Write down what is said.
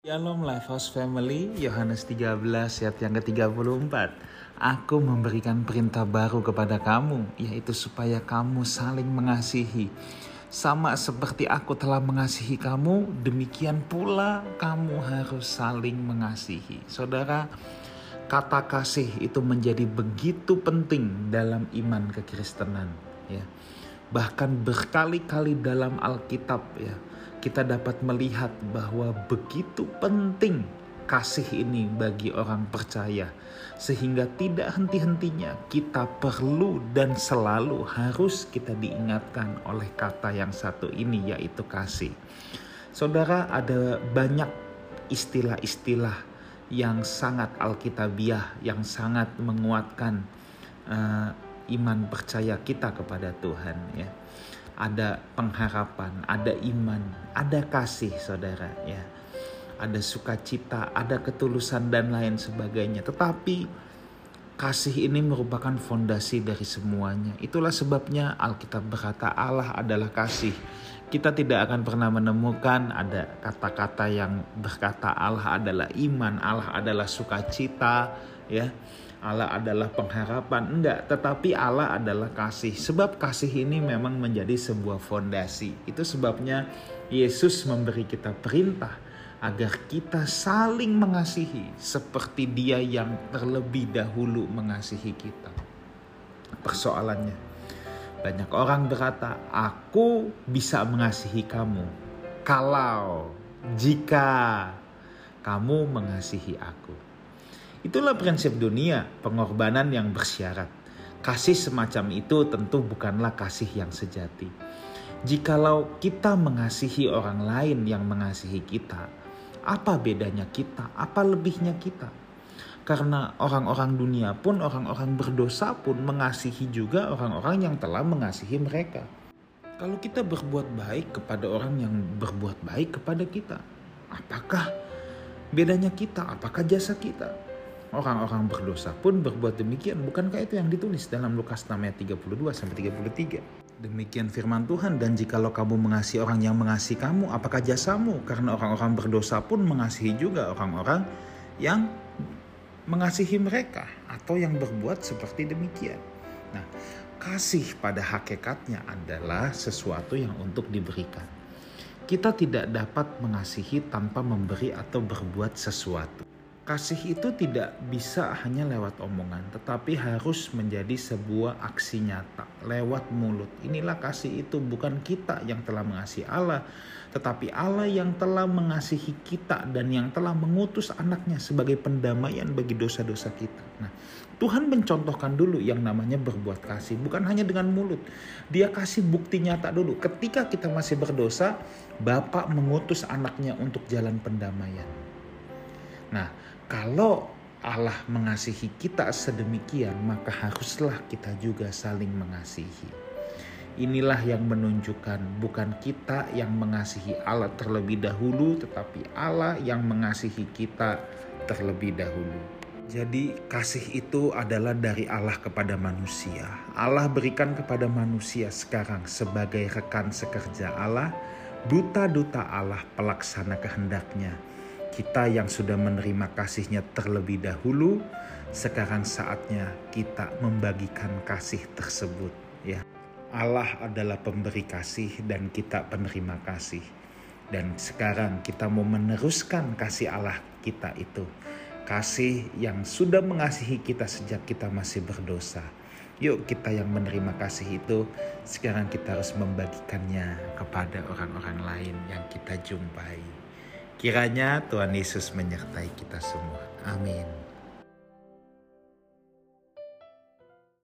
Shalom Lifehouse Family, Yohanes 13 ayat yang ke-34. Aku memberikan perintah baru kepada kamu, yaitu supaya kamu saling mengasihi. Sama seperti aku telah mengasihi kamu, demikian pula kamu harus saling mengasihi. Saudara, kata kasih itu menjadi begitu penting dalam iman kekristenan, ya. Bahkan berkali-kali dalam Alkitab ya, kita dapat melihat bahwa begitu penting kasih ini bagi orang percaya, sehingga tidak henti-hentinya kita perlu dan selalu harus kita diingatkan oleh kata yang satu ini, yaitu kasih. Saudara, ada banyak istilah-istilah yang sangat alkitabiah, yang sangat menguatkan uh, iman percaya kita kepada Tuhan, ya ada pengharapan, ada iman, ada kasih saudara ya. Ada sukacita, ada ketulusan dan lain sebagainya. Tetapi kasih ini merupakan fondasi dari semuanya. Itulah sebabnya Alkitab berkata Allah adalah kasih. Kita tidak akan pernah menemukan ada kata-kata yang berkata Allah adalah iman, Allah adalah sukacita, ya Allah adalah pengharapan. Enggak, tetapi Allah adalah kasih. Sebab kasih ini memang menjadi sebuah fondasi. Itu sebabnya Yesus memberi kita perintah agar kita saling mengasihi seperti dia yang terlebih dahulu mengasihi kita. Persoalannya, banyak orang berkata, aku bisa mengasihi kamu kalau jika kamu mengasihi aku. Itulah prinsip dunia, pengorbanan yang bersyarat. Kasih semacam itu tentu bukanlah kasih yang sejati. Jikalau kita mengasihi orang lain yang mengasihi kita, apa bedanya kita? Apa lebihnya kita? Karena orang-orang dunia pun, orang-orang berdosa pun mengasihi juga orang-orang yang telah mengasihi mereka. Kalau kita berbuat baik kepada orang yang berbuat baik kepada kita, apakah bedanya kita? Apakah jasa kita? Orang-orang berdosa pun berbuat demikian. Bukankah itu yang ditulis dalam Lukas 6 ayat 32 sampai 33? Demikian firman Tuhan dan jikalau kamu mengasihi orang yang mengasihi kamu, apakah jasamu? Karena orang-orang berdosa pun mengasihi juga orang-orang yang mengasihi mereka atau yang berbuat seperti demikian. Nah, kasih pada hakikatnya adalah sesuatu yang untuk diberikan. Kita tidak dapat mengasihi tanpa memberi atau berbuat sesuatu. Kasih itu tidak bisa hanya lewat omongan, tetapi harus menjadi sebuah aksi nyata lewat mulut. Inilah kasih itu bukan kita yang telah mengasihi Allah, tetapi Allah yang telah mengasihi kita dan yang telah mengutus anaknya sebagai pendamaian bagi dosa-dosa kita. Nah, Tuhan mencontohkan dulu yang namanya berbuat kasih, bukan hanya dengan mulut. Dia kasih bukti nyata dulu. Ketika kita masih berdosa, Bapak mengutus anaknya untuk jalan pendamaian. Nah, kalau Allah mengasihi kita sedemikian, maka haruslah kita juga saling mengasihi. Inilah yang menunjukkan bukan kita yang mengasihi Allah terlebih dahulu, tetapi Allah yang mengasihi kita terlebih dahulu. Jadi, kasih itu adalah dari Allah kepada manusia. Allah berikan kepada manusia sekarang sebagai rekan sekerja Allah, duta-duta Allah pelaksana kehendaknya kita yang sudah menerima kasihnya terlebih dahulu, sekarang saatnya kita membagikan kasih tersebut. Ya, Allah adalah pemberi kasih dan kita penerima kasih. Dan sekarang kita mau meneruskan kasih Allah kita itu. Kasih yang sudah mengasihi kita sejak kita masih berdosa. Yuk kita yang menerima kasih itu sekarang kita harus membagikannya kepada orang-orang lain yang kita jumpai. Kiranya Tuhan Yesus menyertai kita semua. Amin.